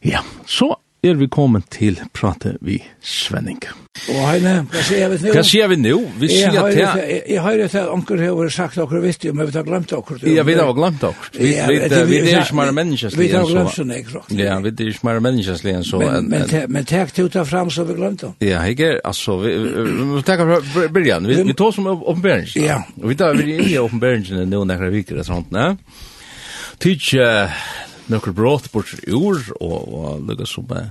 Ja, så er vi kommet til prate vi Svenning. Og Heine, hva sier vi nå? Hva sier vi nå? Vi sier at jeg... Jeg har hørt at onker har sagt dere visst, jo, men vi har glemt dere. Ja, vi har glemt dere. Vi er ikke mer menneskeslig Vi har glemt sånn, jeg tror. Ja, vi er ikke mer menneskeslig enn så. Men takk til å ta fram så vi glemt dere. Ja, jeg er, altså, vi må takk fra byrjan. Vi tar som åpenbæringen. Ja. Vi tar vi i åpenbæringen nå nekker viker og sånt, ne? Tidsk, nøkker brått bort ur, og, og lukka som uh,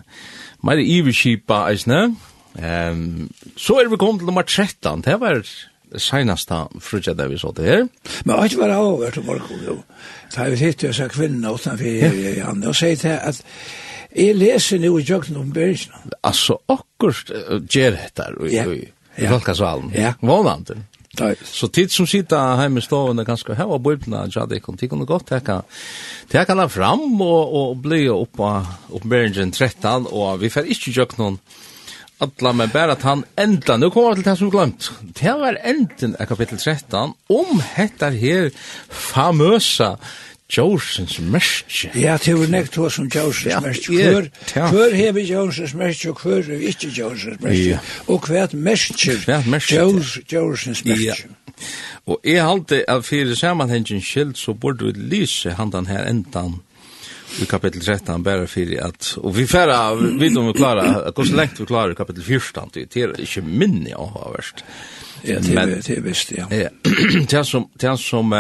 meire iverskipa eisne. Um, så er vi kommet til nummer 13, det var senaste frutja der vi så det her. Men alt var avhørt om morgen, jo. Da har vi hitt jo så kvinna utenfor her i andre, og sier til at jeg leser nå i jøkken om bergene. Altså, akkurat uh, gjør dette i, i, Ja. i, i, Så tid som sitter hjemme i stående ganske her og bøyblene, ja, det kan tikkene godt teka, teka den fram og, og bli oppe av oppmeringen 13, og vi får ikke gjøre noen Alla, men bara att han enda, nu kommer vi till det som glömt. Det var enden av kapittel 13 om hettar här famösa Jorsens merke. Ja, det var nekt hva som Jorsens merke. Hver, hver hever Jorsens merke, og hver er ikke Jorsens merke. Ja. Og hvert merke, Jorsens merke. Ja. Og jeg halte at fyrir samanhengen skilt, så burde vi lyse handan her endan i kapittel 13 bare fyrir at, og vi færa, vi vet om vi klarar, hvor så lengt vi klarar kapittel 14 det er ikke minne av verst. Ja, det er det visst ja. Ja. Det er som det er som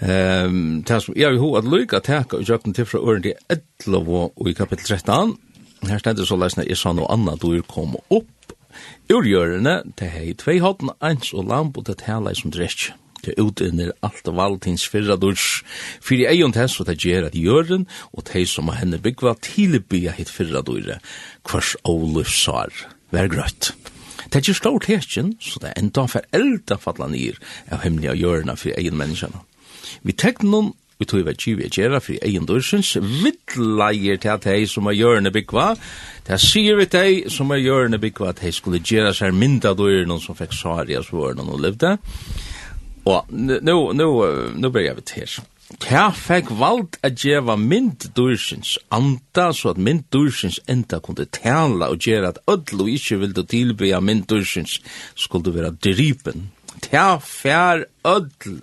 Ehm tas ja vi hur att lycka täcka och til till från til 11 og i kapitel 13. Her stendur så läsna är så något annat då kom upp. Urjörne till hej tvei hatten ens og lamp og det här som drekk. Det ut under allt valtins fyrra durs. För eion tess, og så det ger att jörden och det som henne byggva tilbya hitt fyrra dure. Kvars olufsar. vær grøtt. Det er ikke stort hesjen, så det er enda for elda falla nir av himmelige hjørna for egen menneskene. Vi teknum vi tog vi tjiv a gjerra fri egen dørsens, vittleier til at hei som er gjørende byggva, det sier vi til hei som er gjørende byggva at hei skulle gjerra seg mynda døren som fikk sari av svåren og levde. Og nu, nu, nu ber jeg vidt her. Kja fikk valgt at gjeva mynd dørsens anda, så at mynd dørsens enda kunne tala og gjerra at ødlo ikke ville tilbe mynd dørsens skulle være dripen. Hva fikk ødlo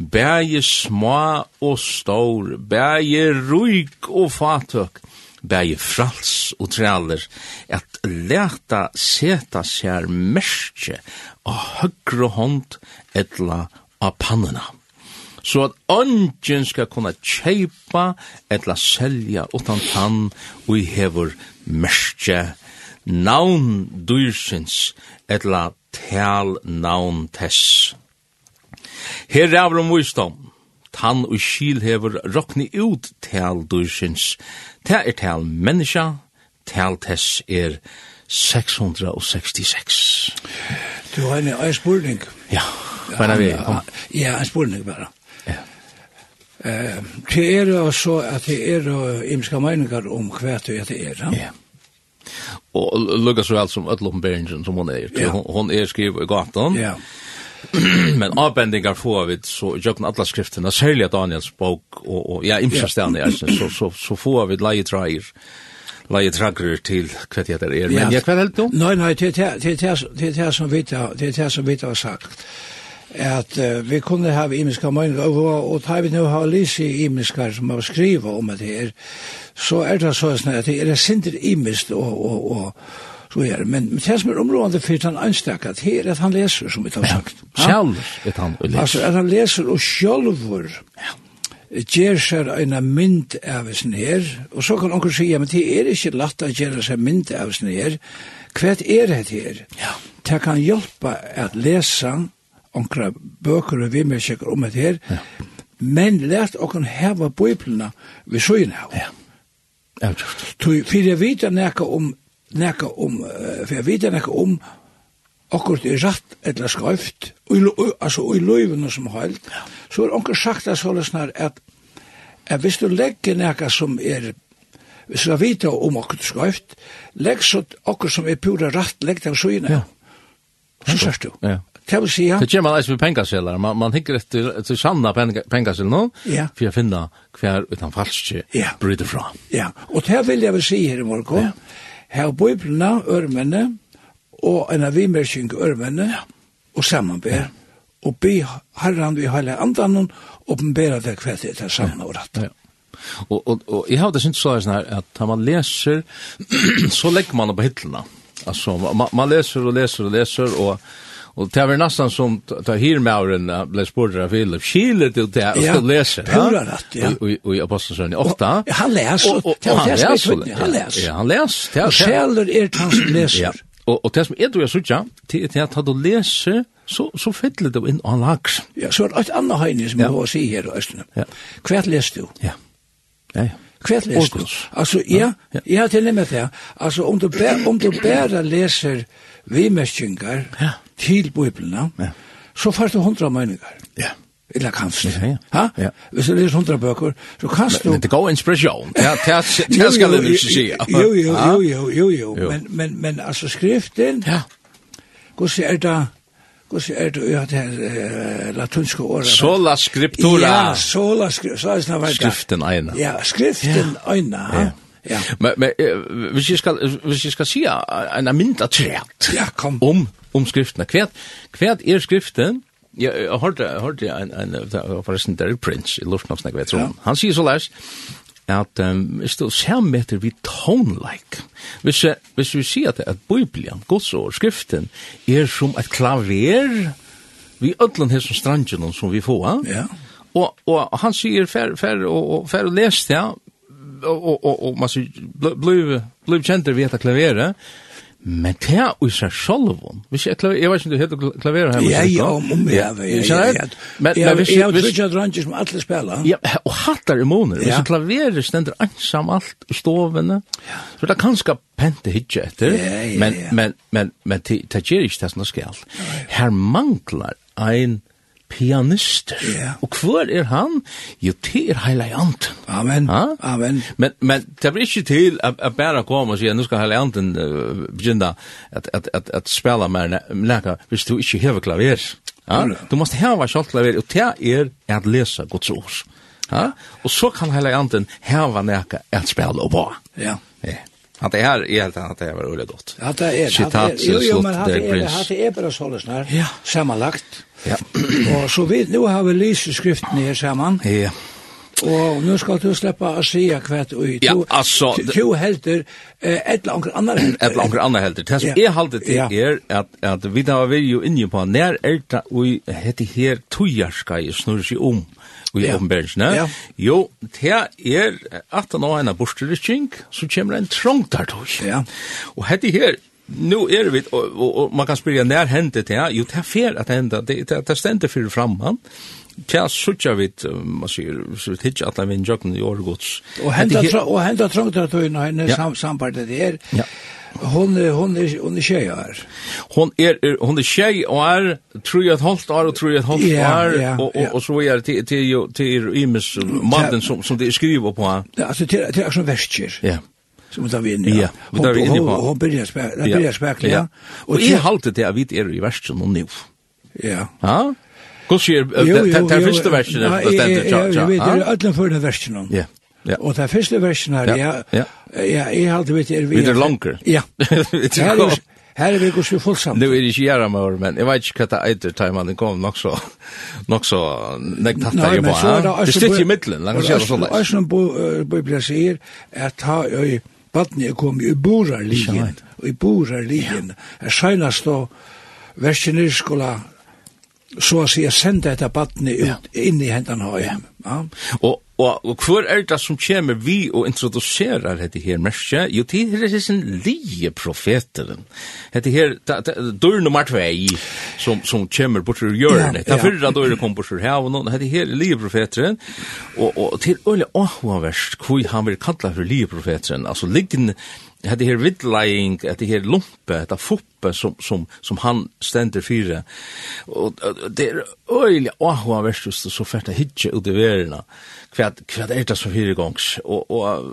bæje små og stor, bæje ruik og fatøk, bæje frals og træler, at leta seta sær merke av høgre hånd etla av pannena. Så at ånden skal kunna kjeipa etla selja utan tann og i hever merke navn dyrsins etla tal navn tess. Her er om visdom. Tann og skil hevur rokni ut til dursins. Ta er til menneska, til tess er 666. Du har en, en spurning. Ja, bare vi. Ja, en spurning bare. Ja. Eh, det er jo så at det er jo imska meiningar om hva det er, ja? Ja. Og lukka så alt som ölloppenberingen som hon er. Hon er skrivet i gatan. Ja. men avbendingar får vi så jökna alla skrifterna särskilt Daniels bok och och ja imstastan är så så så får vi leje trair leje trajer til hva det er, men jag kvätt helt då nej Nei, det det det det det som vi det det som vi har sagt. At uh, vi kunne ha imiska møyninger, og, og da vi nå har lyst i imiskar som har skrivet om det her, så er det sånn at det er sindre imist og, og, og, så er det. Men, men det som er området for han anstakket, her er at han leser, som vi har sagt. Ja, selv er han leser. Altså, at han leser og sjølver ja. gjør seg en mynd av sin her, og så kan onker sige, men det er ikke latt å gjøre seg mynd av sin her. Hva er det her? Ja. Det kan hjelpe at lese onker bøker og vimmerkjekker om det her, ja. men lært okken heva bøyplene ved søgene av. Ja. Ja, just. Tu fyrir vita nekka om nekka om, for jeg vet nekka om akkurat er rett eller skrøyft, altså i løyvene som heilt, så er onker sagt det sånn snar at, at hvis du legger nekka som er, hvis du vet om akkurat skrøyft, legg så akkurat som er pura rett, legg den søgne. Ja. Så sier du. Ja. Det vil si, ja. Det kommer man eis med pengaseller. Man, man hikker etter, etter sanna pengaseller nå, ja. for jeg finner hver utan falske ja. bryter fra. Ja, og det vil jeg vil si her i morgen, ja Her bøyblene, ørmene, og en av vimersing ørmene, og samanbe, og be herran vi heile andan, åpenbæra det hva det er samme og rett. Ja. Og, og, og jeg har det synt så her, at når man leser, så legger man det på hittelene. Altså, man, man leser og leser og leser, og Og det var nesten som da hirmauren ble spurt av Philip skiler du det og så läser. Ja, pura rett, ja. Och i Apostelsön 8. Han läser. Han läser. Han leser. Ja, han leser. läser. Och Schiller är han som leser. Ja. Og, og det som er du jeg sutja, det er at du leser, så, så fyller du inn an laks. Ja, så er det et annet høyne som jeg må si her i Østene. Ja. Hva leser du? Ja, ja, ja. Kvært leser du? Altså, ja, ja, ja. jeg har tilnæmmet det. Altså, om du, bæ, om du bare leser vimestjengar ja. til Bibelen, ja. så får du hundra meninger. Ja. Eller kanst. Ja, ja. Ha? Ja. Hvis du leser hundra bøker, så kanst du... Men det går inspiration. Ja, det skal jeg ikke si. Jo, jo, jo, jo, jo, jo. Men, men, men altså, skriften, ja. hvordan er det Kus er det ja det latinska ordet. Sola scriptura. Ja, sola scriptura. Så är Skriften ena. Ja, skriften ena. Ja. Ja. Men men hvis jeg skal hvis jeg skal si en amint at træt. Ja, kom. Om om skriftene. hva kvært er skriften. Ja, jeg hørte hørte en en forresten Derek Prince i Lufthavn snakke vet så. Han sier så læs at um, er stå sammeter vi like Hvis, hvis vi sier at, at Bibelen, Guds ord, skriften, er som et klaver vi ødlen her som strandjen som vi får. Ja. Og, og han sier fer, fer, og, og fer og lest, ja, og, og, og, og man sier, bliv bl bl bl bl bl Men det er jo seg selv om. Hvis jeg klaver, jeg vet ikke om du heter klaverer her. Ja, ja, om jeg ja, Ja, ja, ja. ja. Men hvis jeg... Jeg tror ikke at som alle spiller. Ja, og hattar i måneder. Hvis jeg klaverer stender ansam alt i stovene. Så det er kanskje pente hitje etter. Ja, ja, ja. Men det gjør ikke det som det skal. Her manglar ein pianister. Yeah. Og hvor er han? Jo, det er heilajanten. Amen, ha? amen. Men, men det blir ikke til at, at bare komme og si at nå skal heilajanten uh, begynne at, at, at, at spela med leka hvis du ikke hever klaver. Ja? Du måste heva kjalt klaver, og det er at lesa Guds ord. Ja? Og så kan heilajanten heva leka at spela og på. Ja. Ja. Att det här är helt annat det var roligt gott. Ja, det är det. Jo, jo, men hade är det hade är bara så där. Ja. Sammanlagt. Ja. Och så vet nu har vi lyst skriften här samman. Ja. Og nu skal du sleppa å si hvert ui. Ja, altså... Du helter eh, et eller annet annet helter. Et eller annet annet helter. Det som jeg halte til er at, at vi da var vi jo inne på nær er det ui hette her tøyarska i snurr seg om i ja. åpenberingen. Ja. Jo, det er at han har en borsterikking, så kommer en trång der tog. Ja. Og hette her, nu er vi og, og, og man kan spyrja när hände det jo det er fer at hända det det, det stender för framman Tja, suttja vit, man sier, så tidsja at vi en jøkken i åregods. Og henda trångt at hun har henne sampartet her, Hon er hon er hon er tjej är. Hon er hon er tjej och är tror jag ett halvt år och tror jag ett halvt år och och så er det til till til Imes mannen som som det skriver på. Ja, altså alltså till er action väskjer. Ja. Som da vi inne. Ja, vi tar vi inne på. Hon börjar spela, börjar spela. Och i haltet det vid er i väst som nu. Ja. Ja. Kus är den första versionen av den Ja, vi vet det er ødelen for den versionen. Ja. Ja. Og det første versen her, ja, ja. ja jeg hadde vidt er vi... Er langer. Ja. her, er, her er vi gos vi fullsamt. Nå er det ikke gjerne med men jeg vet ikke hva det er etter time han kom nok så, nok så, nek tatt jeg på. Det styrt i middelen, langt sier det sånn. Og som Bibelen sier at ha øy, badne kom i borarligjen, og i borarligen, er senast da, versen er skulle så å si, sende etter badne ut, inn i hendene høy. Ja. Og Og, og hvor er det som kommer vi og introducerer dette her merske? Jo, det er disse lige profeteren. Dette her, dør nummer tvei, som, som kommer bort til hjørnet. Det er fyrre dør kom bort til haven, og dette her er lige profeteren. Og, og til øyne åhvaverst, hvor han vil kalla for lige profeteren. Altså, liggende hade här vidlying att det här lumpe att foppe som som som han ständer fyra och det är öliga, och hur värst just så fett att ut i världen kvad kvad är det så fyra gångs och och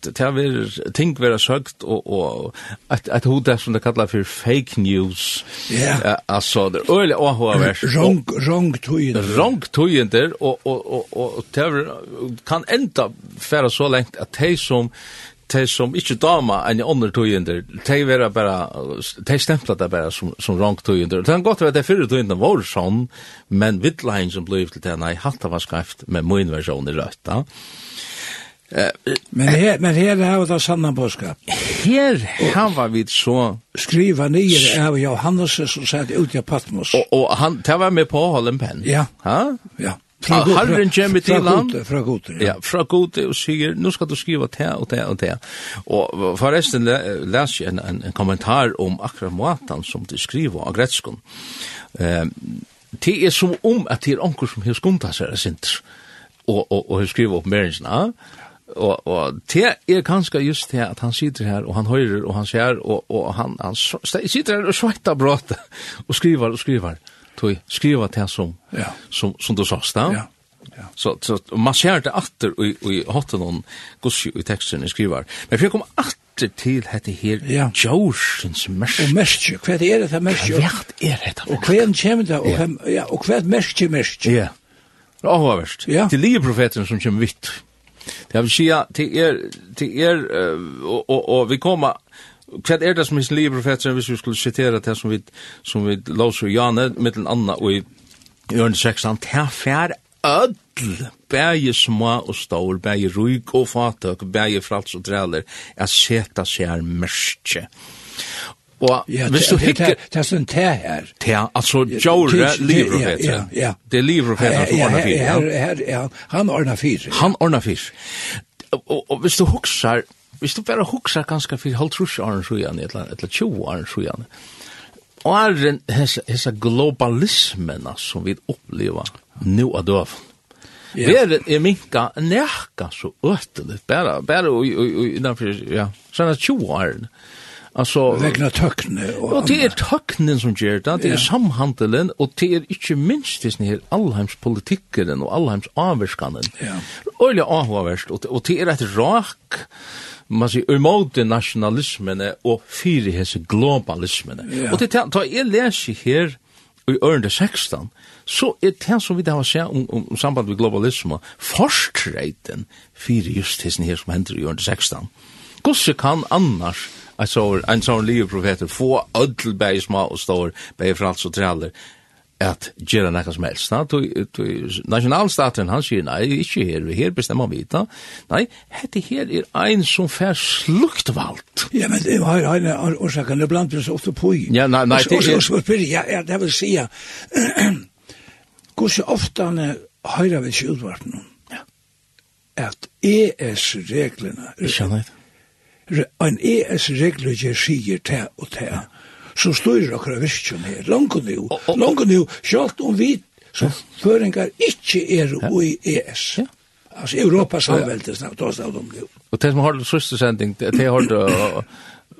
det har vi tänkt vara sökt och och att att hur det som det kallar för fake news. Ja. Alltså det öliga och hur värst wrong wrong tojen wrong tojen där och och och och det kan ända färra så långt att det som de som ikke dama en andre tøyender, de vera bara, de stempla det bara som, som rank tøyender. Det kan godt være det fyrre tøyender var sånn, men vittlein som blei til det, nei, hatt var skreft med min versjon i rødt, men her, men her er det sanna påskap. Her har vi så... Skriva nyer av Johannes som satt ut i Patmos. Og, og han, det var med på Holm Penn. Ja, ha? ja. Fra Herren kommer til land. Fra Gode, ja. fra Gode og sier, nå skal du skriva te og te og te. Og forresten les jeg en, en, en kommentar om akkurat måten som du skriver av gretskon. Eh, det er som om at det er onker som har skundet seg, sint, og, og, og har skrivet opp meringsene. Og, og det er kanskje just det at han sitter her, og han hører, og han ser, og, og han, han sitter her og svetter bråte, og skriver og skriver tog skriva det som, ja. som, som du sast, da? Ja. Ja. Så så man ser det åter och och hatten någon gosse i texten skriver. Men för jag kom åter till hette här ja. Joshens märke. Och märke, vad är det där märke? Vart är det? Och vem kommer det och vem ja och vad märke märke? Ja. Det har varit. Ja. Det lige profeten som kommer vitt. Det har vi sia till er till er och och och vi kommer hva er det som his liv profetsen, hvis vi skulle sitere det som vi, som vi låser i Janne, mittelen anna og i Jørn 16, det er fær ödl, bægi små og stor, bægi rúg og fatøk, bægi frals og dræler, er seta seg mørkje. Og ja, hvis du hikker... Det er sånn te her. Te, altså Jore livprofeten. Ja, ja. Det er livprofeten som ordner fyr. Ja, han ordner fyr. Han ordner fyr. Og hvis du huksar, hvis du bare hukser ganske for halv halvtrus åren sjøen, eller, eller 20 åren sjøen, og er den hessa globalismen som vi opplever nå av døv. Yeah. Vi er er minka nærka så øtelig, bare, bare og, og, og, innanfor, ja, sånn at 20 årene. Alltså vegna tökne och och det är töknen som ger det, det är samhandelen och det är inte minst det här allheims politiken och allheims avskanen. Ja. Öliga avvärst och och det är ett rak man sier, imot nationalismen og fyrir hese globalismene. Ja. Og det er, da jeg leser her i ørende 16, så er det som vi da har sett om, om, om samband med globalisme, forstreiten fyrir just hese her som hender i ørende 16. Gosse kan annars en sån, en sån livprofeter få ödel bäg små och stor bäg för allt så träller at gjøre noe som helst. Da. tog, tog, nationalstaten, han sier, nei, ikke her, her bestemmer vi da. Nei, dette her er ein som fær slukt valgt. Ja, men det var en av det blant oss ofte på i. Ja, nei, nei, det er... Og så spør jeg, det vil si, hvor så ofte han høyre ved Ja. at ES-reglene... Ikke, nei, en ES-regler sier til og til, så styrer akkurat virkjen her, langt nu, langt nu, selv om vi, som føringar ikke er i ES. Ja. Altså, Europa samvältes da då det om det. Og det som har det sørste sending, det har det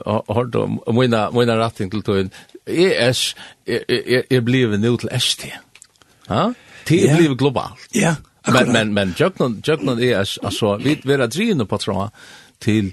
har det mina mina rätten till då ES är blev nu till ST. Ha? Det blev globalt. Ja. Men men men jöknon jöknon ES alltså vi vi är drivna på tror till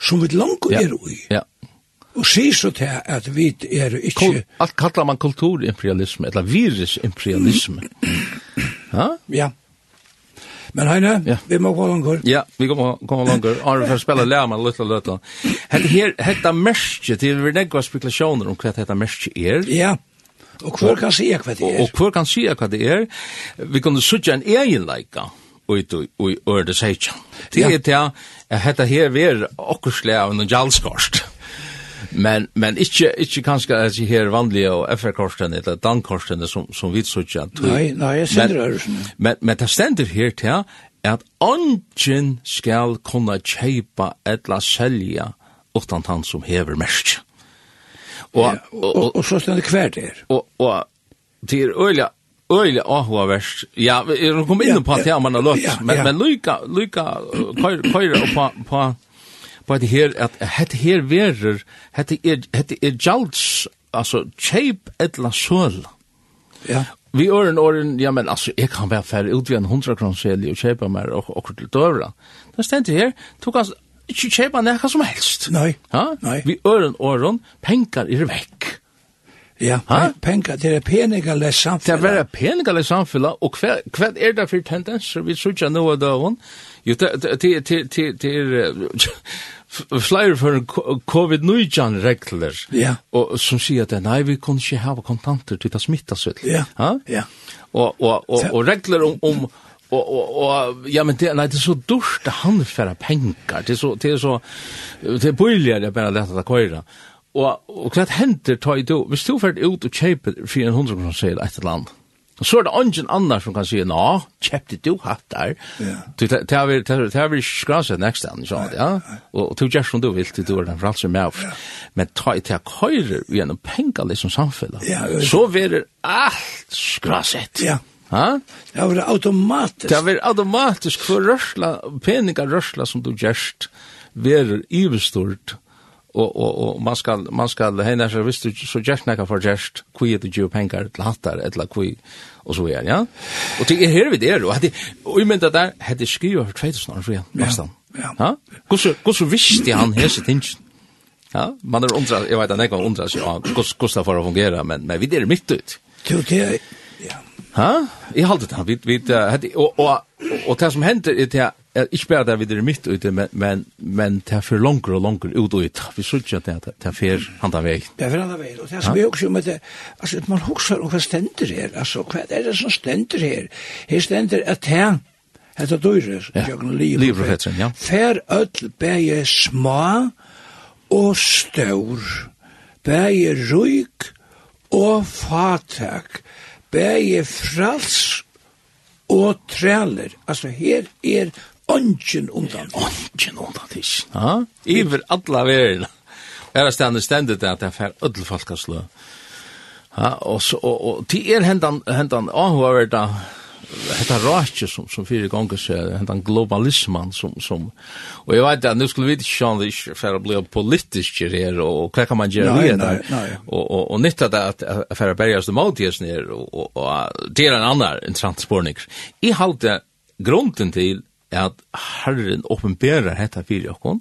som vi langt er i. Ja. Og sier så til at vi er ikke... Alt kallar man kulturimperialisme, eller virusimperialisme. ja? Ja. Men Heine, ja. vi må gå langt. Ja, vi må gå langer. Arne for får spille lærma løtta løtta. Her, hetta merskje, til vi negva spekulasjoner om hva hetta merskje er. Ja. Og hver kan sige hva det er. Og, og hver kan sige hva det er. Vi kunne sutja en egenleika. Ja ut i ørde seitja. Det er til at dette her er okkursle av noen jalskorst. Men men ikkje ikkje kanskje at sig her vanlige og FR-korsten eller Dan-korsten som som vi søkja. Nei, nei, jeg ser det. Men men det stender her til at ongen skal kunna kjøpa etla selja utan han som hever mest. Og, ja, og, og, og, og så stender hver der. Og, og det er øyla Öjle ahuavers. Ja, jag kommet inn på att jag man har lust, men men lykka, Luka kör på på på det her, at hade her verer hade er hade är jalts alltså shape etla søl. Ja. Vi är en åren, ja men altså, jeg kan være färre ut vid en hundra kronselj og kjeipa mer og och til dövra. Det stendte her, tok altså, ikke kjeipa nekka som helst. Nei, Ja? nei. Vi är en åren, pengar är veck. Ja, penka, det er peninga les samfella. Det er peninga les samfella, og hva er det for tendenser vi sutja nå av døven? Jo, det er flere for covid-19 regler, ja. og som sier at nei, vi kunne ikke hava kontanter til det smittas ut. Ja, ja. Og, og, og, og regler om, om og og og ja men det nei det er så dårst han for pengar det er så det er så det er billigare bara detta att köra Og, og hva hender tar i du? Hvis du fyrir ut og kjøper 400 kroner sier et eller annet, Og så er det ingen annar som kan si, nå, kjøpte du hatt der. Det har vi skraset nekst enn, ja. ja. Og du gjør som du vil, du er den for fralse med av. Men ta i til å køyre gjennom penger liksom samfunnet, så vil det alt skraset. Ja. Ha? Det har automatisk. Det har automatisk for rørsla, peningar rørsla som du gjørst, verer ivestort, ja og og og man skal man skal hena så visst du så just nakka for just kui at du penkar til hattar ella kui og så er ja? Og til her vi der og hadde og men mynda der hadde skriva for 2000 år fram næstan. ja kussu kussu visst han hesa tingen ja man er undra eg veit at nekk undra så ja kus kussu for å fungera men men vi der mitt ut til til ja ha? I halda det vi vi hadde og og og det som hendir er til ich bär da wieder mit ute men men men ta för longer och longer ut och ut vi skulle inte ta ta för handa väg det för handa väg och det som är också med det alltså att man huxar och vad ständer här alltså vad är det som ständer här här ständer att här Hetta døyrir, ja. jøgnu livur. ja. Fer öll bæje smá og stór, Bæje rúk og fatak, Bæje frals og træler. Altså her er Ongen undan. Ongen undan, tis. Ja, iver alla verina. Er det stendet stendet at det er ödel folkaslø. Ja, og, så, og, og til er hendan, hendan avhverda, hetta rakje som som fyrir gonga seg hendan globalisman som som og eg veit at nú skulle vit sjá det ikkje fer að bli politisk her og kva kan man gjera við det og og og nytta det at fer að berjast um motiers nær og og det er ein annar en transportning i halda grunden til at Herren åpenberer dette fyrir okkon,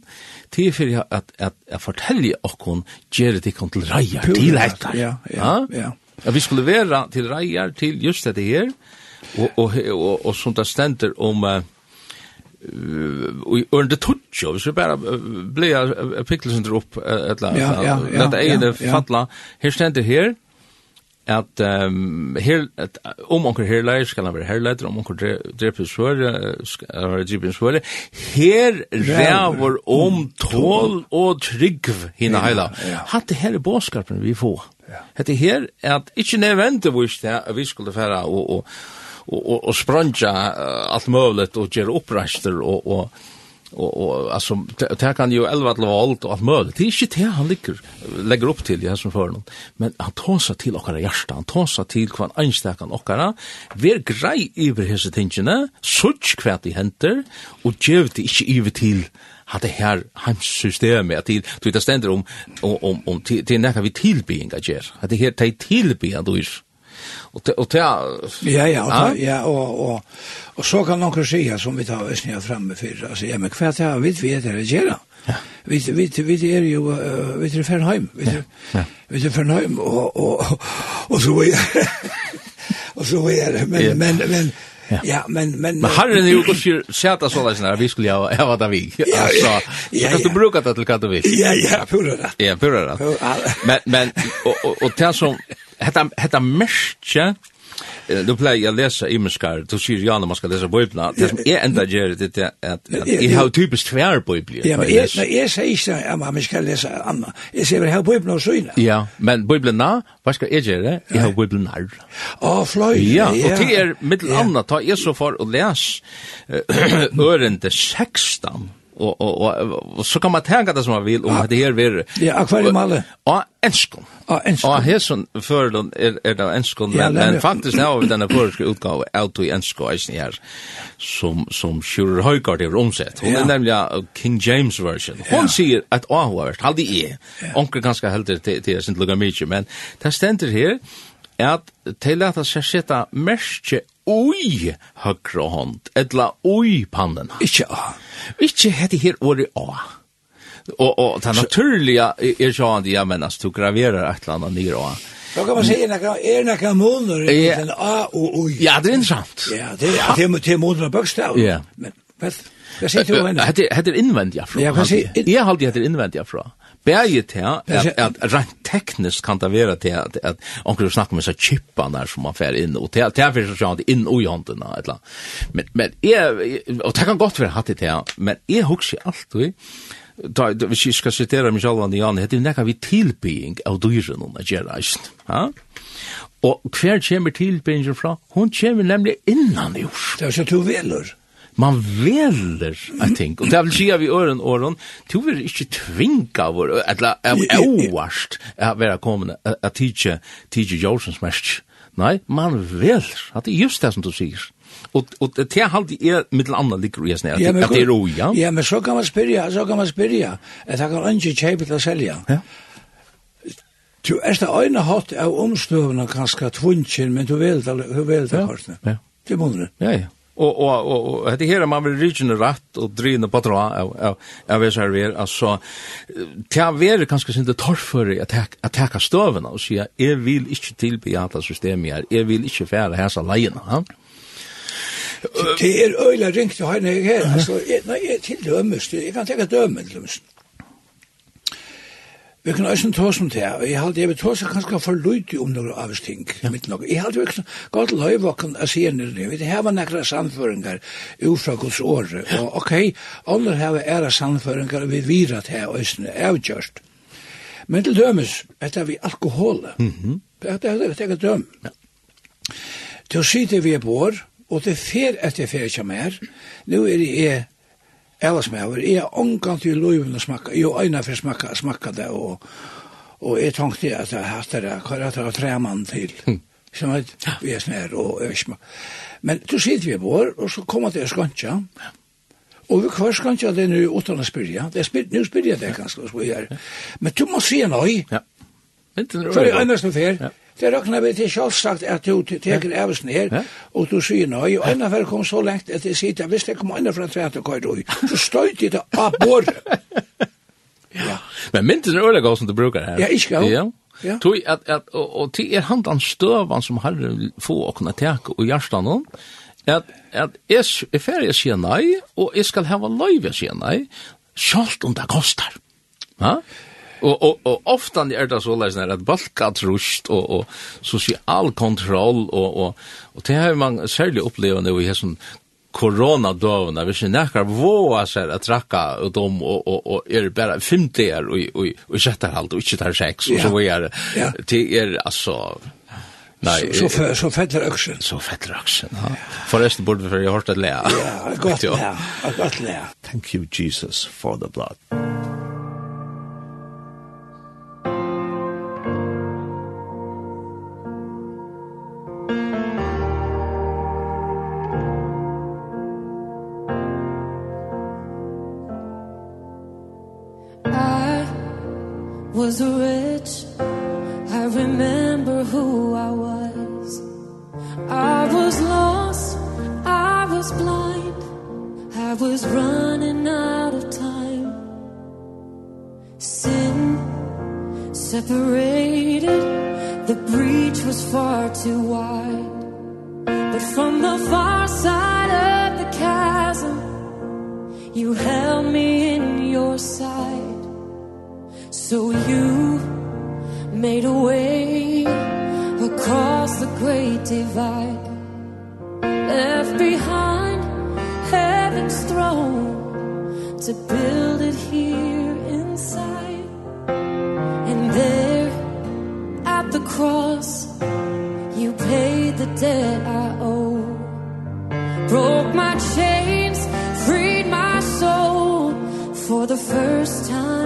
til fyrir at, at, at fortelje okkon gjør det kom til reier, til dette. Ja, ja, ja. At vi skulle være til reier, til just dette her, og, og, og, og, som det stender om uh, i under touch og så bara blev pickelsen upp eller detta är det falla. Här ständer här at um, her, at, om onker herleir skal han være herleir, om onker dreper svøre, skal han være dreper svøre, her ræver om tål og trygg hina heila. Hatt det her er båskarpen vi får. Hatt det her er at ikkje nevente vurs det vi skulle færa og, og, og, og, og spranja alt møvlet og gjøre oppreister og, og og og alltså där kan ju elva til alt och allt möjligt. Det är ikke det han ligger lägger upp till i som för noen. Men han tar till och okkara hjärta, han tar till kvar anstäkan och alla. Ver grei över hese tingene, such kvärt i henter och ger det inte över till hade här hemsystemet att till till det ständer om om om till till när vi tillbinga ger. Att det här till tillbe då är och och ja ja ja och och och så kan någon säga som vi tar oss ner framme för alltså ja men kvärt här vet vi det är gera. Vi vi vi är ju vi är för hem. Vi ja. vi är för hem och och och så är och så är det men men men Ja. ja, men men Men har ni ju gått sig sätta så där såna vi skulle ha ha vad vi. Alltså, jag kan du bruka det till vad vill. Ja, ja, pura det. Ja, pura det. Men men och och, och det som hetta hetta merkje Du play jeg läsa imenskar. Du sier ja, når man skal läsa bibeln. Det som är enda gjør det er at jeg har typisk tvär bibeln. Ja, men jeg jag säger inte att man skal läsa anna, jeg sier jeg har och og inne. Ja, men bibeln hva skal jeg gjøre, jeg har bibeln här. Åh, flöj. Ja, og det er mittel annat. Ta jeg så for å lese ørende 16 och og, og så kan man tänka det som man vill om det här blir Ja, akvarium alle. Ja, enskon. Ja, enskon. Ja, här som för den är är det enskon men men faktiskt när vi den förska utgåva out i enskon är här som som Shure Høygaard har omsett. Hon är nämligen King James version. Hon säger att Ahwart hade är. Onkel ganska helt till till sin lugamiche men där ständer här at til at seg setta merke ui høyre hånd, etla ui pannen. Ikke a. Ikke hette her året a. Og, og det naturlige er sånn at jeg mennes, du graverer et eller annet nyr a. Då kan man säga er är några månader i den A og O. Ja, det är intressant. Ja, det är det med det är bokstav. Ja. Men vad vad säger du henne? Hade hade invänd ja. Ja, vad säger? Jag hade hade invänd ja bæje til at, at rent teknisk kan det være til at, at onker snakker med seg chippa der som man fer inn, og til, til at vi skal inn og i et eller Men, men jeg, og det kan godt være hatt det til, men jeg husker alltid, da, da, hvis jeg skal sitere meg selv, Jan, det er nekka vi tilbygging av dyren om å gjøre, ja? Og hver kommer tilbyingen fra? Hun kommer nemlig innan jord. Det er så to veler man veler I think og det vil sige vi øren åren du vil ikke tvinga vår eller overst at være kommende at teacher teacher Jolsons mest nei man veler at det er just det som du sier Og og det halde er mittel anna ligger i snær at det er ro ja. Ja, men så kan man spyrja, så kan man spyrja. At han kan ikkje kjøpe til å selja. Ja. Du er det ene hatt av omstøvene kanskje tvunnskjen, men du vet det, du vet det, Ja, ja. Det er Ja, ja og og og det här man vil regional rett og drinna på dra av av är så här alltså ta vara kanske inte torf för att att ta og och säga vil vill tilby tillbejata systemet her. Jag vil inte färra här så lejen va Det er øyla ringt jag har här, alltså, nej, til dömes, jeg kan tänka dömen, Vi kan også ta som det, og jeg halte jeg vil ta seg kanskje for løyde om noen av oss ting. mitt nok. Jeg halte vi ikke godt løyvakken å si henne det. Vi har nekra samføringar ufra Guds året, og ok, alle har æra samføringar vi virat her og øsne, avgjørst. Men til dømes, etter vi alkoholet, mm -hmm. etter vi døm. Ja. Til å si det vi er bor, og det er fer etter fer ikke mer, nå er det Ellers med over, jeg har omgang til loven å smakka, jo, øyne for smakka, smakka det, og, og jeg tenkte at jeg hatt det, hva er det å tre mann til? Som at vi er snær, og jeg smakka. Men du sitter vi på og så kommer det skantja, og vi kvar skantja det nu utan å spyrja, det spyr, nu spyrja det ganske, så vi er. Men du må si nei, ja. for jeg er nesten fer, ja. Det råknar vi til sjálfsagt at du teker ävelsen här og du sier nøy, og ena för kom så lengt at jeg sier sitter, hvis det kommer ena från träet och kvar då. Så stöjt det av bordet. Ja. Men mynten er öliga som du brukar her. Ja, ikke ska. Ja. Ja. Tui at at og til er handan støvan som har få å kunne taka og hjartan hon. At at jeg er ferja sjá nei og jeg skal hava leiva sjá nei. sjalt om det kostar. Ja. Og og og ofta är det så läs at att balka trust och och social kontroll och och och det har man särskilt opplevd när vi har sån corona då när vi känner att våra så att og och og, och och och är bara 50 og, och och och sätter allt och inte tar sex og så vad är det det är alltså Nej, så så så fettler axeln. Så fäller axeln. Ja. Förresten borde vi för jag hört att lära. Ja, gott. Ja, gott lära. Thank you Jesus for the blood. for the first time.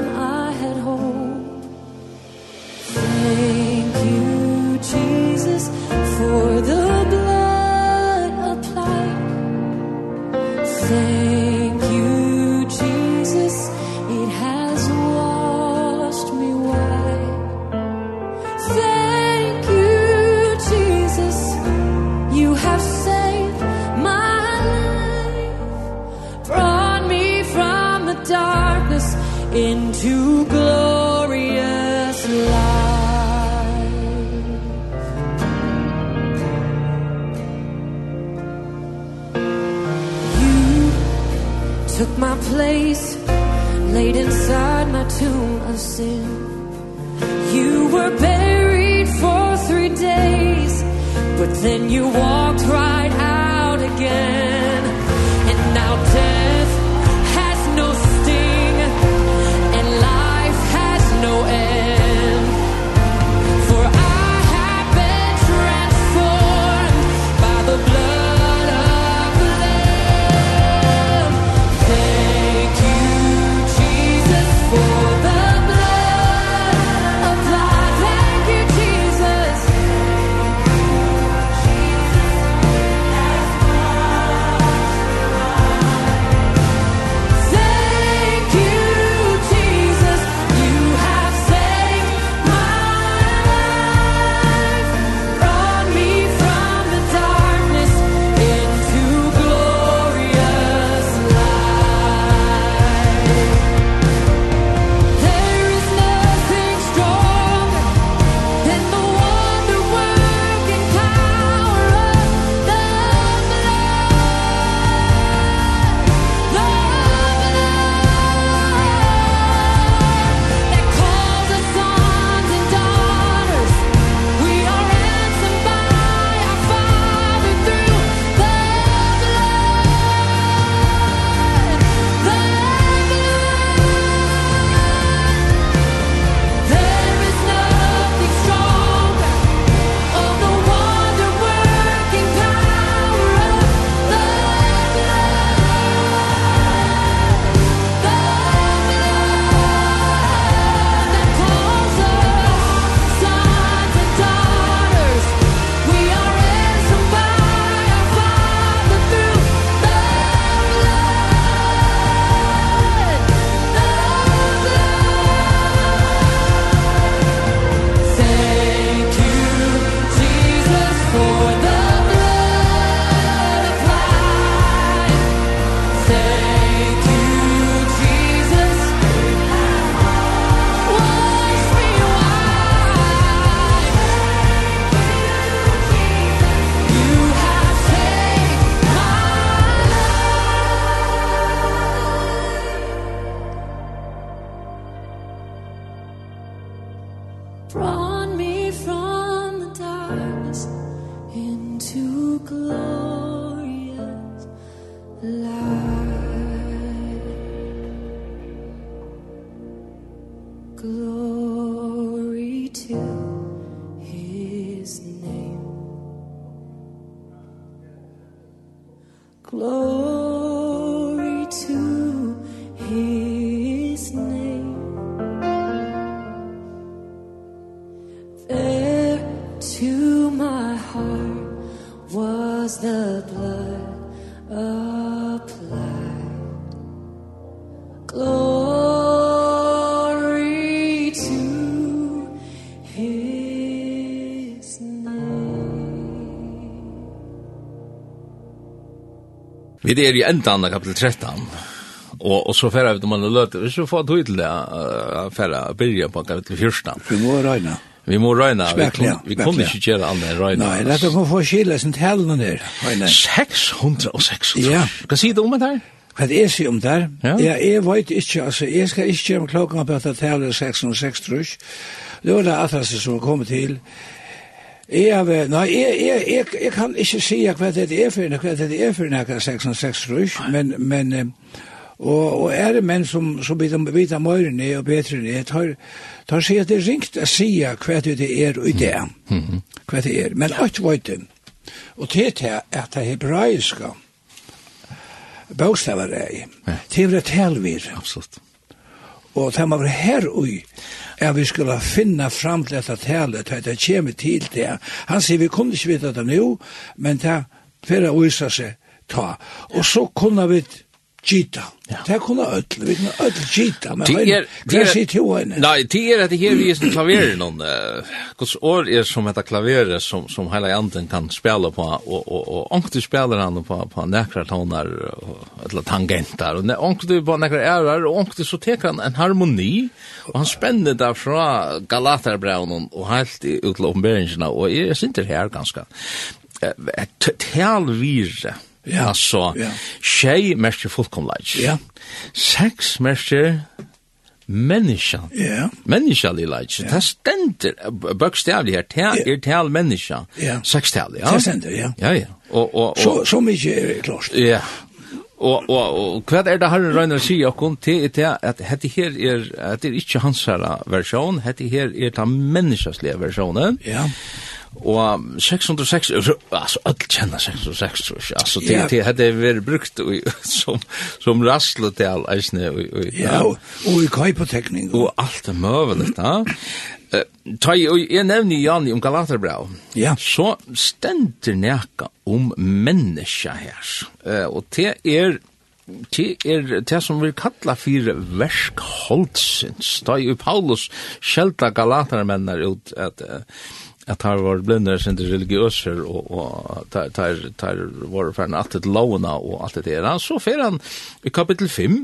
glory Vi er i endan av kapitel 13. Og, og så færre vi til man løte. Vi så får tog til det uh, færre byrja på kapitel 14. Vi må røyna. Vi må røyna. Spekla, vi kunne kun ikke gjøre alle enn røyna. Nei, dette må få skille sin talen der. 606. Ja. Hva sier du om det her? Hva er det om det? Ja. ja, jeg vet ikke, altså, jeg skal ikke gjøre klokka på at det taler 606, tror jeg. Det var det atlaste som kom til. Ja Jeg, har, nei, jeg, jeg, jeg, jeg kan ikke si hva det er for hva det er for noe 606 men, men og, og er det menn som, som vet om vet om og bedre enn jeg tar, tar seg at det er ringt å si hva det er og det. Hva det er, men alt vet det og til det at det hebraiske bokstavar er til det er talvir absolutt. Og det var her ui, at vi skulle finna fram til dette talet, at det kommer til det. Han sier, vi kunne ikke vite det nå, men det for å vise seg ta. Og så kunne vi Gita. Ja. Det kunne ødel, vi kunne ødel gita, men hver sitt jo henne? Nei, det er at det her vi er som klaverer noen, hos år er som heter klaveret som, som hele anden kan spela på, og, og, og ångte spelar han på, på nekra tonar, eller tangentar, og ångte på nekra ærar, og ångte så teker han en harmoni, og han spenner det fra Galaterbraunen og helt ut til omberingsina, og jeg synes det her ganske. et virre, Ja, så. Ja. Tjej mestjer fullkomleik. Ja. Sex mestjer menneska. Ja. Menneska li leik. Ja. Det stender bøkstavlig her. Det er tal menneska. Ja. Sex tal, ja. Det stender, ja. Ja, ja. Og, og, og, så, så mykje er klart. Ja, Og og og kvad er det har Ragnar sig og kom til til at hetta her er at det er ikkje hans herra versjon, hetta her er ta menneskesliga versjonen. Ja. Og 606 altså all kjenner 606 tror jeg. Altså det det hade vært brukt som som rasslet til eisne og ja, og i kajpotekning. og alt er møvelig, da. Ta jeg nevner Jani om Galaterbrau. Ja. Så stender neka om menneska her. Og det er det er det som vi kallar fyrir verskholdsins. Da jo Paulus skjelta Galatermennar ut at at har var blundar sin religiøser og, og tar, tar, tar var ferdig at et launa og alt det der. Så fer han i kapittel 5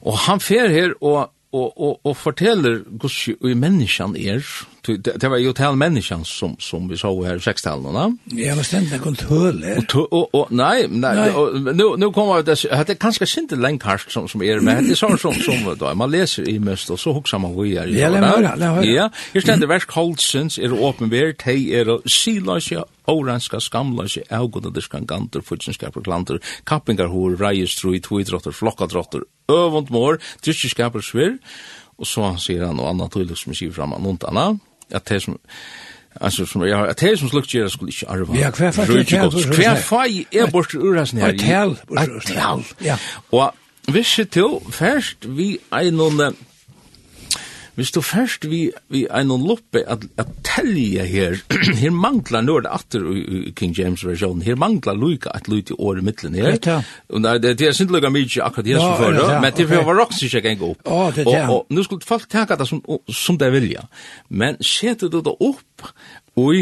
og han fer her og og og og forteller Guds i människan er det, det var jo tal människan som som vi så her här sextalen va Ja men ständ det kunde höle och, og, og nei nei, nei. Og, nu nu kommer det det hade kanske inte länkast som som er men det er sånn som som da man leser i mest og så huxar man hvor er Ja la men ja just det vers Colsons är öppen vär te är silasja oranska skamlasje augoda diskanganter futsinskapur klanter kappingar hur, rejestrui tvidrotter flokkadrotter øvund mår, drikkeskapel svir, og så sier han, og anna tøylig som sier fram, noen annet, at det som, Alltså som jag att det som slukt gör skulle inte arva. Ja, kvar för det. Kvar för är bort ur hans ner. Ett hel. Ja. Och visst till först vi en Hvis du først vi, vi er noen loppe at, at telje her, her manglar nå er det atter i King James versjonen, her manglar luka at luka i året mittlen her. Og nei, det Det er sint luka mykje akkurat her som før, men det var roks ikke engang opp. Å, det er Og, og nå skulle folk tenka det som, som det vilja. Men setter du det opp, og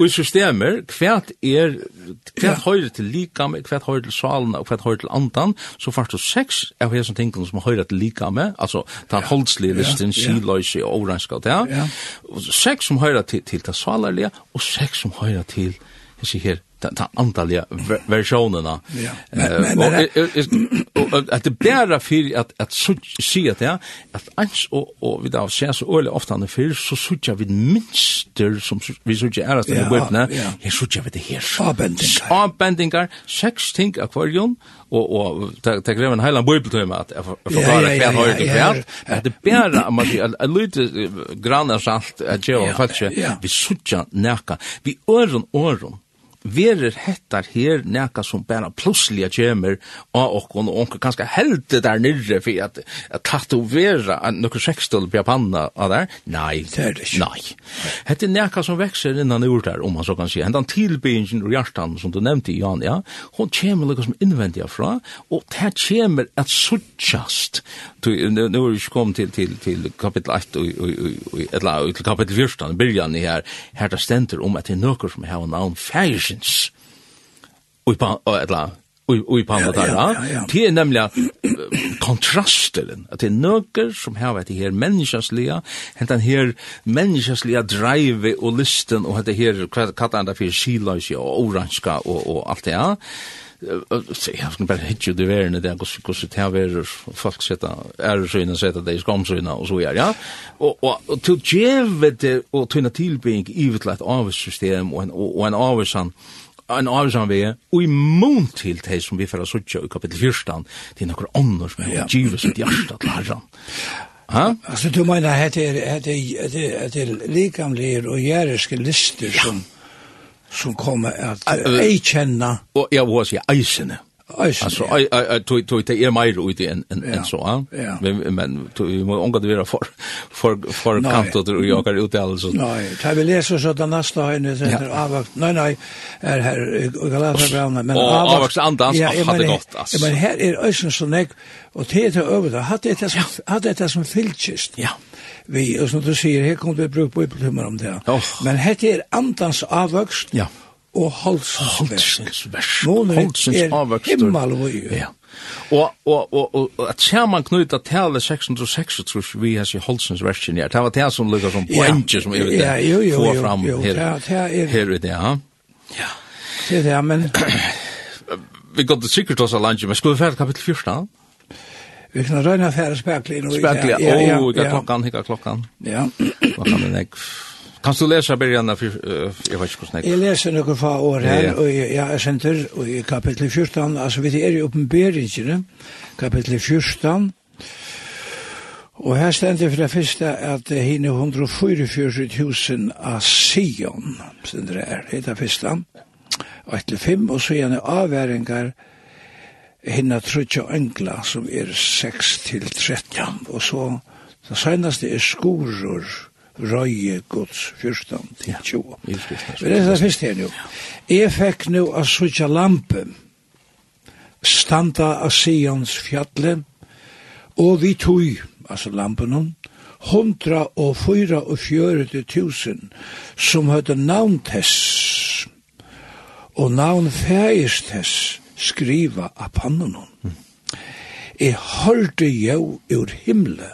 Og i systemer, kvært er, kvært ja. høyre til likame, kvært høyre til salen, og kvært høyre til andan, så fyrst du seks av hesson tingene som høyre til likame, altså den holdslige listen, ja. kiløyse og oranska, ja. Seks som høyre til, til det salerlige, og seks som høyre til, hessi her, ta den antaliga versionerna. Ja. Och att det bara för att att se att det att ans och och vi där ser så öle ofta när fel så söker vi minster som vi söker är det ja. Jag söker vi det här. Abendingar. Abendingar, sex think aquarium och och det kräver en hela bibeltimme att förklara kvar har det kvar. Att det bara man lite grannar salt att ge och faktiskt vi söker näka. Vi öron öron verer hettar her nekka som bara plussliga kjemer av okkon og onker ganske helde der nirre for at, at tatovera nokkur sekstol på panna av der? Nei, det er det ikke. Nei. Hette er nekka som vekser innan ur der, om man så kan si. Hentan tilbyggingen ur hjertan som du nevnte, Jan, ja, hon kjemer lukka som innvendiga fra, og det kjemer at suttjast. Nu er vi ikke kommet til, til, til kapitel 1, og, og, og, og, eller til kapitel 14, byrjan her, her det stender om at det er nøkker som har navn færs heimsins. Og eller i panna der. Det er nemlig kontrasteren, at det er nøkker som har vært det her menneskjøslige, hentan her menneskjøslige dreive og listen, og det her, hva er det for, siløsje og oranska og, og alt det, ja så jag ska bara hitta det där när det går så så tar vi folk sätta är så innan sätta det i skomsruna och så är ja. Och och till ge det och tunna tillbing i ett lätt avsystem och en och en avsan en avsan vi och i mån till det som vi för att i kapitel 14 det till några andra som är givet sitt hjärta till herran Ha? Altså, du menar att det är det är det er likamliga og järiska lister som som kommer at ei kjenna. Og Ja, hva sier eisene. Alltså I I tog tog det är mer ut än än än så. ja. Men men vi må angå det vara för för för kantot och jag kan ut alltså. Nei, ta vi leser så att nästa høyne, det er avvakt. nei, Nej nej, är här Galatasarayna men avvakt andans har det ass. alltså. Men her er ösen så näck och det är över det hade det hade det som fylltjist. Ja vi, og som du sier, her kommer vi bruke bibeltummer om det. Oh. Men dette er andans avvøkst ja. og holdsens vers. Målet er himmel og øye. Ja. Og, og, og, og, og at ser man knyta tale 606, trus vi hans i Holsens versen her, det var det som lukka som poengje som er vil ja, jo, jo, få fram jo, her, det, det er, her det, ja. Ja, det er det, men... vi går til sikkert oss av landet, men skulle vi fære kapittel 14, Vi kan røyna færre spekler. Spekler, ja, ja, oh, det er klokkan, hikka klokkan. Ja. Klokkan er nek. Kan du lesa byrjana for, uh, jeg vet ikke hvordan jeg... Jeg leser noen fra år her, ja, og jeg, jeg senter og i kapittel 14, altså vi er i oppenberingene, kapittel 14, og her stender for det første at det er 144 000 av Sion, stender det her, det er det første, og etter fem, og så gjerne avværingar, avværingar, hinna trutja engla som er 6 til 13 og så det senaste er skoror røye gods 14 til 20 ja, det er det første her nu jeg fikk nu a sutja lampe standa a Sions fjalle og vi tog altså lampen hundra og fyra og fjörete tusen som høyde navntess og navn fægistess skriva av pannen hon. Jeg hørte jo ur himle,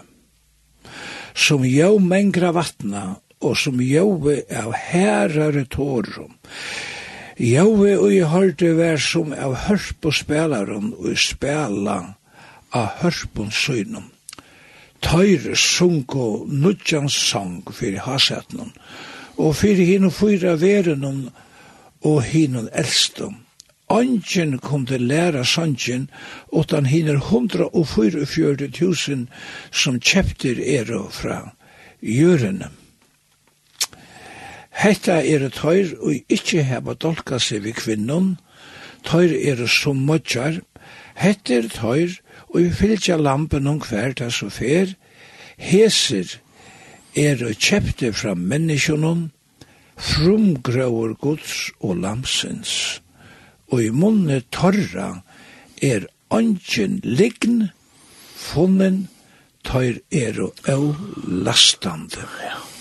som jo mengra vatna, og som jo av herare tårum. Jo og jeg hørte vær som av hørp og spelaren, og jeg spela av hørp og synum. Tøyre sunko nudjans sang fyrir hasetnum, og fyrir hinn fyra verunum og hinn elstum. Ongen kom til læra sangen, utan hiner 144.000 som kjeptir er fra jørene. Hetta er tøyr og ikkje heva dolka seg vi kvinnon, tøyr er som modjar, hetta er tøyr og vi fylgja lampen om hver ta så fer, heser er og kjepte fra menneskjonon, frumgrauer gods og lamsens og i munne torra er ongen lign funnen tøyr er og au lastande.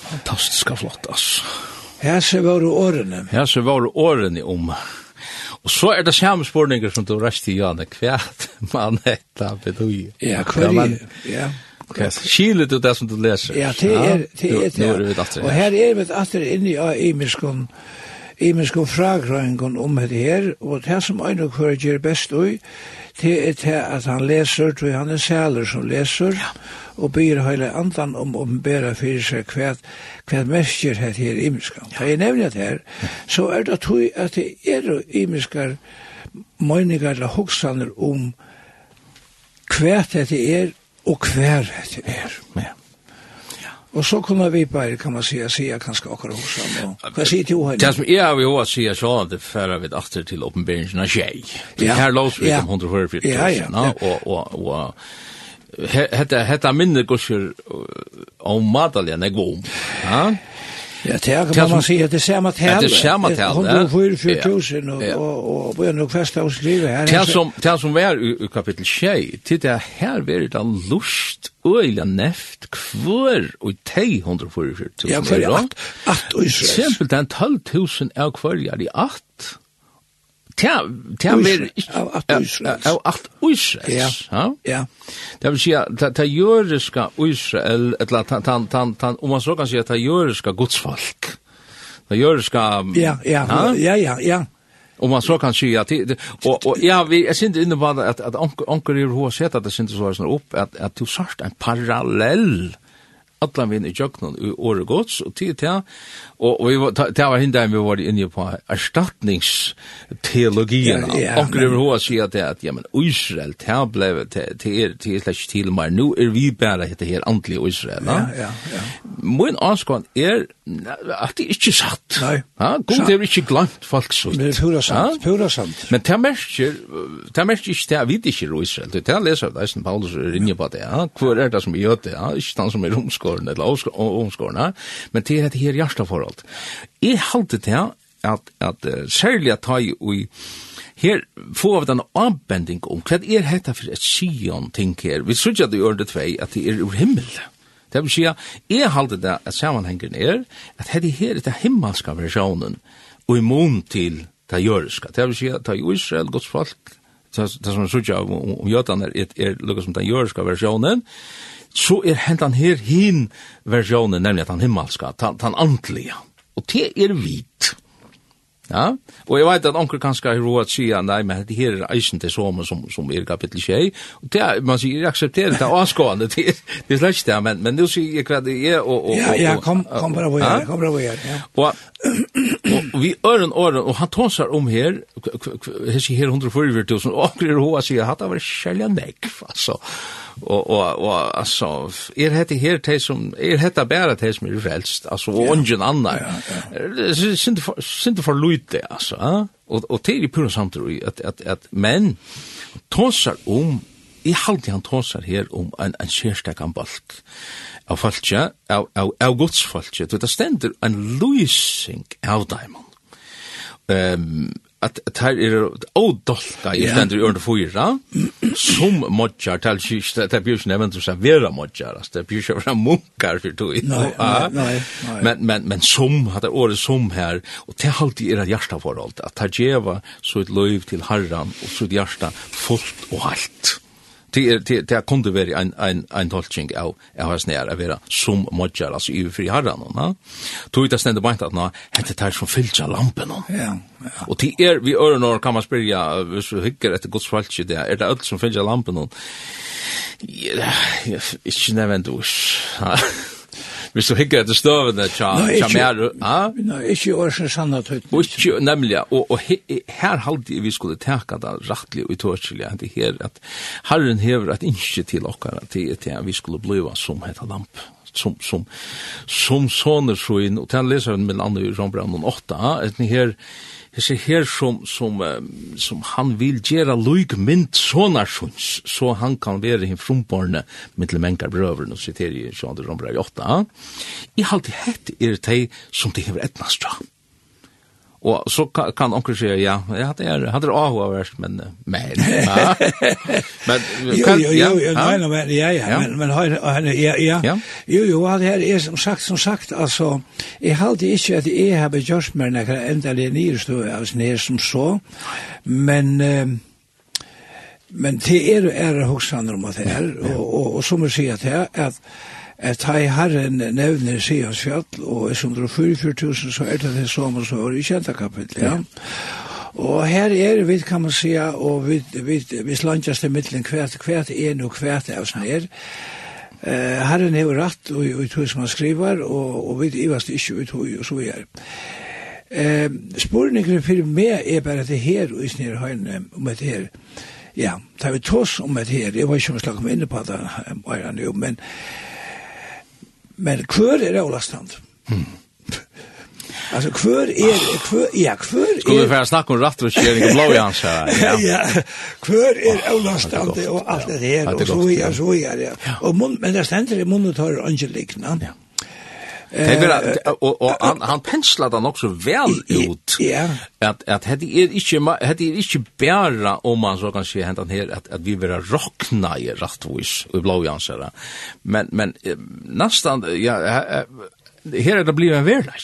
Fantastiska fantastisk flott, ass. Her ser våre årene. Her ser våre årene om. Og så er det samme spurninger som du rest i Janne, hva man heter betyr. Ja, hva er ja. Okay. Skilet du det som du leser? Ja, det er det. Er, det er, og her er vi at det er inne i imiskon. Ja imensko fragrøyngon om det her, og det som Øyne Køre gjør best ui, det er det at han leser, tror han er sæler som leser, ja. og byr hele andan om å bæra fyrir seg hva, hva mestjer het her imenska. Da jeg nevner det her, så er det tog at det er imenskar møyningar eller hoksaner om hva det er og hver det er. Ja. Og så kunne vi bare, kan man säga, säga kanske akkurat hos honom. Hva sier du här? Det som jag har ju sier så att det färra vi åter til uppenbarelsen av tjej. Det her låts vi som hundra förfyrt. Ja, ja. Og, og, och, Hetta hetta minne gusher om madaljan egum. Ja. Ja, det här kan man säga, det er samme tale. Det är samma tal, ja. 144 000 och och og, og, og fästa och skriva här. Det som det som var i kapittel 6, til det her var det lust öliga neft kvar och 344 000. Ja, för att att Exempel den 12 000 är kvar i att Tja, tja mer av at Israel. Av at Israel. Ja. Ja. Det vill säga ta det judiska Israel eller tant tant tant om man så kan säga ta det gudsfolk. Ta judiska Ja, ja, ja, ja, ja. Om man så kan säga att och och ja, vi är synd inne på att att onkel onkel hur har sett att det syns så här upp att att du sagt en parallell allan vinn i jöknun i åre gods, og tid til, og, vi var, det var hinda vi var inne på erstatningsteologien, ja, ja, og over hva sier det at, ja, men Israel, det ble, til er, til slags til meg, nu er vi bare hette her antlige Israel, ja, ja, ja. Min anskån er at det ikke satt. Nei. Ja, god, er ikke glemt folk så Men det er pura sant, pura sant. Men det merker, det merker ikke det, vi vet ikke Israel, det er leser, det er Paulus er inne på det, ja, hvor er det som er det ja, ikke den som er romskår, omskårene, eller omskårene, men til et her hjerteforhold. Jeg halte til at, at uh, særlig at ta i her får vi den avbending om hva er dette for et sion ting her. Vi synes at det gjør det tvei at det er ur himmel. Det vil si at jeg halte det at sammenhengen er at dette her er det himmelska versjonen og immun til det jøreska. Det vil si at i Israel, Guds folk, det som er sutja om, om jötan er, er, er lukka som den jøreska versjonen, så er hentan her hin versjonen, nemlig at han himmelska, han antlige. Og det er vit. Ja, og jeg vet at onker kanskje har råd sier, nei, men det her er eisen til som, som, som er kapittel 6, og det er, man sier, jeg aksepterer det avskående, det er, det er slett det, men, men nå sier jeg hva det er, og... og, ja, ja, kom, kom bare på her, kom bare på her, ja. Og, og, vi øren øren, og han tåsar om her, her sier her 140 000, og onker er råd sier, hatt av er kjellig nekv, altså och og og alltså er det her te som er hetta bæra te som är frälst alltså och ingen annan. Synd sind synd för Leute alltså. og och till i pura samt at at at men tossar om i haldi han tossar her om ein ein kyrstakan bolt av falskja, av, av, av gods falskja, det stendur ein løsing av diamond Um, at tær er odolta i stendur under fyra som modjar tal kyrst at blir ju nevnt så vera modjar at blir ju vera munkar för tog men men men som hade året som her og det halt er at jarsta forhold at ta geva så ett löv til harran og så ett hjärta fullt og halt det er det det kunde vara en en en tolking av av hans nära av vera som modjar alltså i fri herran va tog det ständigt bara att nå hette tar som filcha lampen ja og det er vi öron når kan man spela så hykker etter Guds falsk det er det alt som filcha lampen ja jag nevnt nämnt Hvis du hikker etter støvende, tja, tja mer, ha? Nei, ikke årsens sannhet høyt. Ikke, nemlig, og, og he, her halde vi skulle teka det rettelig og utørselig, det her, at Herren hever et innskje til okkara, til, til at vi skulle bliva som heta lamp, som, som, som sånne så inn, og til han leser som, med andre i Rombrand 8, at her, her, hese her som, som, som han vil gjøre lyg mynd sånne sjons, så han kan være hin frumborne mittel mennkar brøveren, og siterer i Sjøander 8. I halte hett er det som det hever etnastra. Mm Og så kan, kan onkel säga ja, ja, det er, hade AH avhåverst, men men ja. men jo, jo, jo, jo, ja, nej men ja, ja, ja. men men ja, ja ja. Jo jo, han er, er, som sagt som sagt altså, jeg halte ikke at jeg har just men jag kan ända det ner så av snär som så. Men men det är är huxander om att det är och och, och som du säger att det är att at hei herren nevner Sions fjall, og er som dro 44.000, så er det det som og så er i kjenta kapittel, ja. Og her er vi, kan man sija, og vi, vi, vi slanjas til middelen kvært, kvært en og kvært av som her. Uh, herren er jo rett, og, vi tog som han skriver, og, og vi ivast ikke, og tog, og så er. uh, spurningen for meg er bare det her og i isnir høyne om det her. Ja, tar vi tås om det her. Jeg var ikke om jeg slakk om inne på det, men Men kvør er Ålastrand. Mm. Alltså kvör är kvör ja kvör är Skulle vi få snacka om rattvärkering och hans här. Ja. ja. Kvör är Ålastrand och allt det där och så är så är det. Och men där ständer det tar angelikna. Ja. Det var och och han han penslade han också väl ut. Ja. Att att det er inte det er inte bära om man så kan se hända här att att vi vill rockna i rättvis och blåjansare. Men men nästan ja här är det blivit en värdag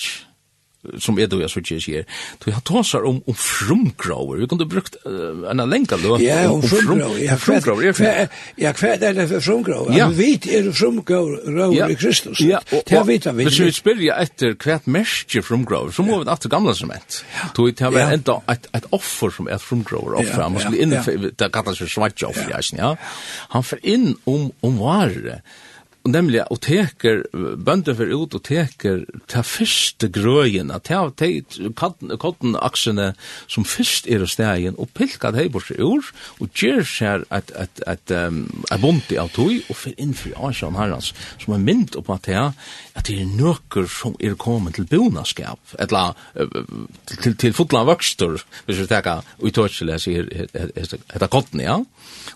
som är då jag så tjej här. Du har tåsar om om frumgrower. Vi kunde brukt uh, en länka då. Ja, om frumgrower. Ja, frumgrower. Ja, kvad är det för frumgrower. Ja. Vi vet är frumgrower i Kristus. Ja, det vet vi. Vi skulle spyrja efter kvad märke frumgrower. Så måste vi att gamla som ett. Du det har ändå ett ett offer som är frumgrower offer. Han måste in det kallas för svart offer, ja. Han för in om om varor. Og nemlig, og teker, bønder for ut og teker ta første grøyene, ta kottenaksjene som først er i stegen, og pilka det bort seg ur, og gjør seg et, et, et, um, et bonti av tog, og fyr inn for Asjan Harans som er mynd opp at det er, at det er nøkker som er kommet til bonaskap, eller til, til, til fotland vøkster, hvis vi teker, og i tørselig, sier, heter kotten, ja.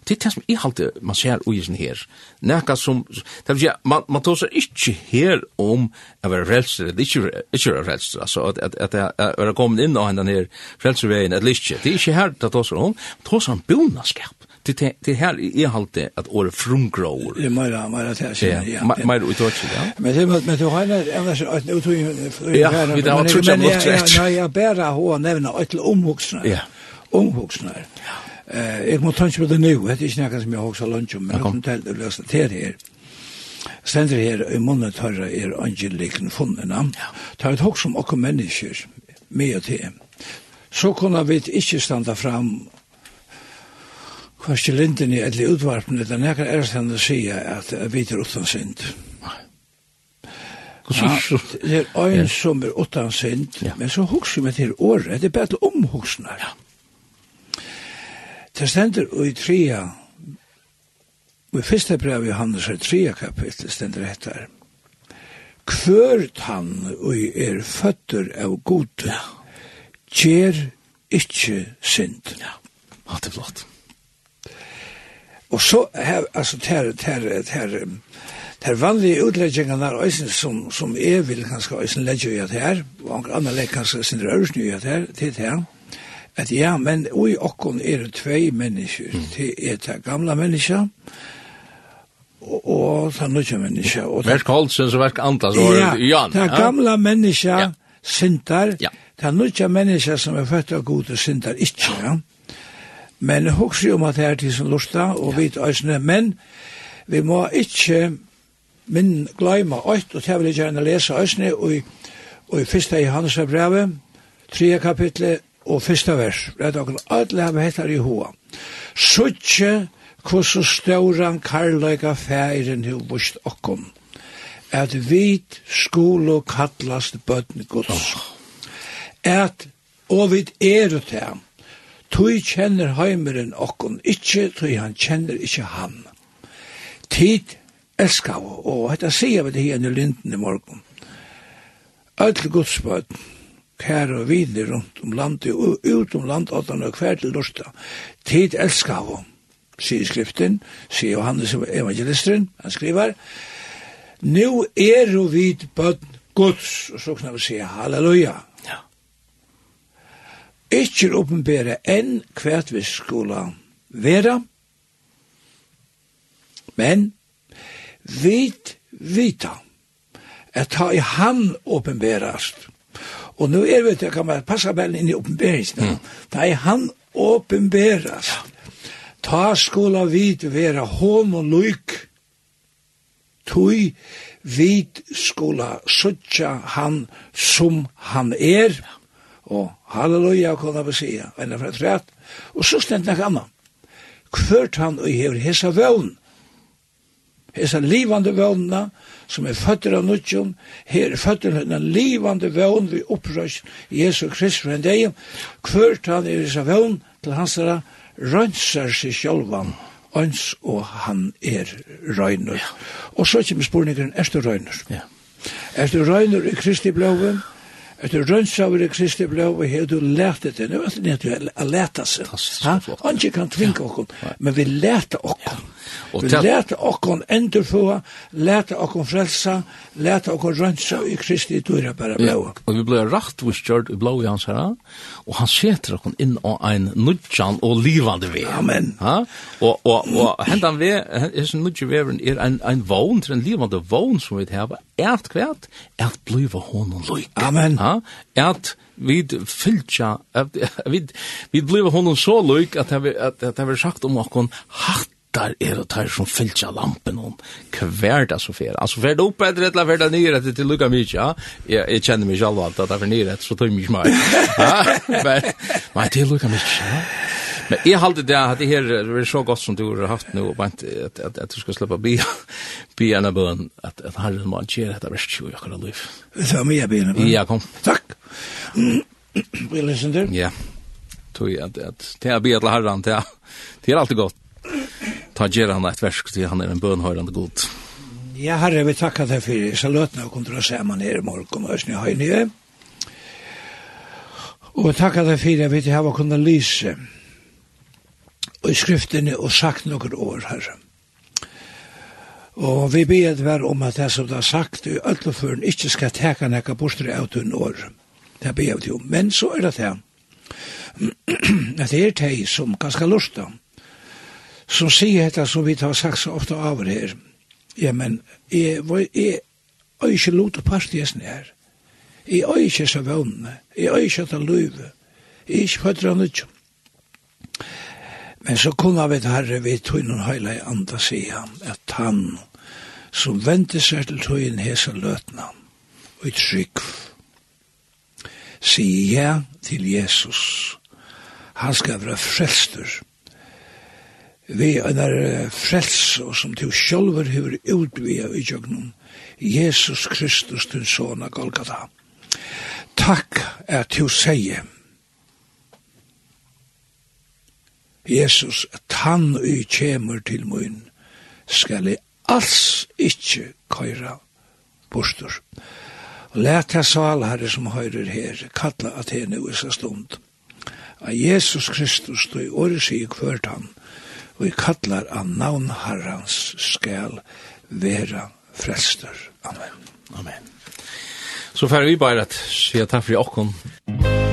Det er det som er alltid man ser ui her, nekka som, det Det vil man, man tar seg ikke her om å være frelser, det er ikke å være frelser, altså at, at, at jeg er kommet inn og henne her frelserveien, eller ikke, det er ikke her det tar seg om, det tar seg om bonaskap. Det, det, det her er halte at året frumgråer. Det er mer meira til å si, ja. Meira uttåkje, ja. Men det men du har en annars et uttåkje. Ja, vi har trutja mot rett. Ja, jag bæra hva nevna et omvuxna Ja. omvuxna Ja. Eh, jag måste tänka på det nu, det är inte något som jag har også lunsj om, men jag kommer til att lösa det här. Stendur her i munnen tørre er angelikken funnena. Ja. Det er et hokk som okkur mennesker med og til. Så kunne vi ikke standa fram hverst i linden i eller utvarpen, eller nekker er stendt å si at vi er utan synd. Ja, det er ein som er utan synd, ja. men så hokser vi til året, det er bare til omhoksnar. Ja. Det stender i trea Og i første brev i Johannes er tre kapittel stender dette her. Kvørt han og er føtter av gode, kjer ikkje synd. Ja, det er flott. Og så, her, altså, ter, ter, ter, ter vanlige utleggingene er øyne som, som jeg vil kanskje øyne legge i at her, og andre legger kanskje sin rørsny i at her, til det her, at ja, men ui okkon er det tvei mennesker, mm. det er det gamle mennesker, og så nødvendig menneske. Verk Holsen så verk Antas var ja, Jan. Det er gamla menneske, ja. sintar. Ja. Det er nødvendig menneske som er født av gode sintar ikke. Ja. Men hokser om at det er til som lusta og vit øsne. Men vi må ikke min gløyma øyt, og det vil jeg gjerne lese øsne, og i, og i første Johannes brevet, tre kapitlet, og fyrsta vers. Det er dere alle har hettar i hoa. Suttje hvordan stauran karløyga færen hu vust okkom, at vit skolo kallast bøtten gods. At, og vit er ut her, tui kjenner heimeren okkon, ikkje tui han kjenner ikkje han. Tid elskar, og hetta sier vi det her i linden i morgon. Öll godsbøtn, kære og vidne rundt om landet, ut om landet, og hver til lusta. Tid elskar vi, sier skriften, sier Johannes evangelisteren, han skriver, «Nu er jo vid bøtten gods», og så kan vi si halleluja. Ja. Ikke åpenbære enn hvert vi skulle være, men vit vita at ta i han åpenbærast. Og nu er vi til, kan man passa vel inn i åpenbæringen, mm. da han åpenbærast. Ja Ta skola vit vera og luik, tui vit skola suttja han som han er, og halleluja, kona vi sia, enn fra træt, og så stendt nek anna Kvørt han og hever hesa vøvn, hesa livande vøvnna som er føtter av nutjum, her er føtter av den livande vøvn vi opprøs Jesu Kristus for en kvørt han i hesa vøvn til hans herra, rønsar seg sjálvan øns og han er røyner. Ja. Og så kommer spurningen, er du røyner? Ja. Er du røyner i Kristi blåven? Ja Etter rønnsaver i Kristi blå, og her du lærte det. Nå er det nødt til å læte seg. Han ikke kan tvinge oss, men vi lærte oss. Vi lærte oss endurfå, lærte oss frelsa, lærte oss rønnsa i Kristi døra bare blå. Og vi ble rakt vi kjørt i blå i hans herre, og han setter oss inn av en nudjan og livande ved. Amen. Ha? Og, og, og hendan ved, hendan nudjan veveren er en, en vogn, en livande vogn som vi har, er et kvært, er at blive hånden lykke. Amen. Ha? ja, at vi fylgja, vi, vi blev honom så lyk at det at, at, at sagt om okkon hatt hattar er og tar som fylgja lampen om hver det så fer. Altså, fer det opp etter et eller fer det nyr etter til lukka mykje, ja. Jeg, jeg kjenner meg selv alt at det er for nyr etter, så tøy mykje meg. Ja, men, men er lukka mykje, ja. Men jeg hade det att det här det är så gott som du har haft nu och att att at, att du skal slippe bi bi en bön att att Herren man ger detta verst 20 jag kan liv. Så mig jag ben. Ja, kom. Tack. Vi listen du? Ja. Tog jag att att det är bi till Herren det det alltid gott. Ta ger han ett versk til han er en bönhörande god. Ja, herre, vi tackar dig för salötna och se man nere i morgon och ösni höjnige. Og takkar deg jeg fyrir at vi til hava kunna lyse i skriftene og sagt noen år, herre. Og vi ber hver om at det som det har sagt i ødelføren ikke skal teka nekka bostre av den år. Det ber vi om. Men så er det det. at det er det som ganske lusta. Som sier dette som vi tar sagt så ofte av det her. Ja, men jeg, jeg, jeg ikke lot og partiesen her. Jeg er ikke så vøvnene. Jeg er ikke at det løyve. Jeg er ikke fødder av nødgjøm. Men så kunne vi herre vi tog noen høyla i andre sida, at han som vente seg til tøyen hese løtna, og i trygg, sier ja til Jesus, han skal være frelster, vi er frels og som til sjølver hever utvia i jøgnum, Jesus Kristus, din sona Golgata. Takk er til å seie, Jesus, at han i kjemur til mun, skal jeg alls ikkje køyra bostur. Læt jeg sal herre som høyrer her, kalla at henne i seg stund. A Jesus Kristus, du i året sier kvørt han, og i kallar av navn herrans skal vera frelster. Amen. Amen. Så færre vi bare at sier takk for i okken.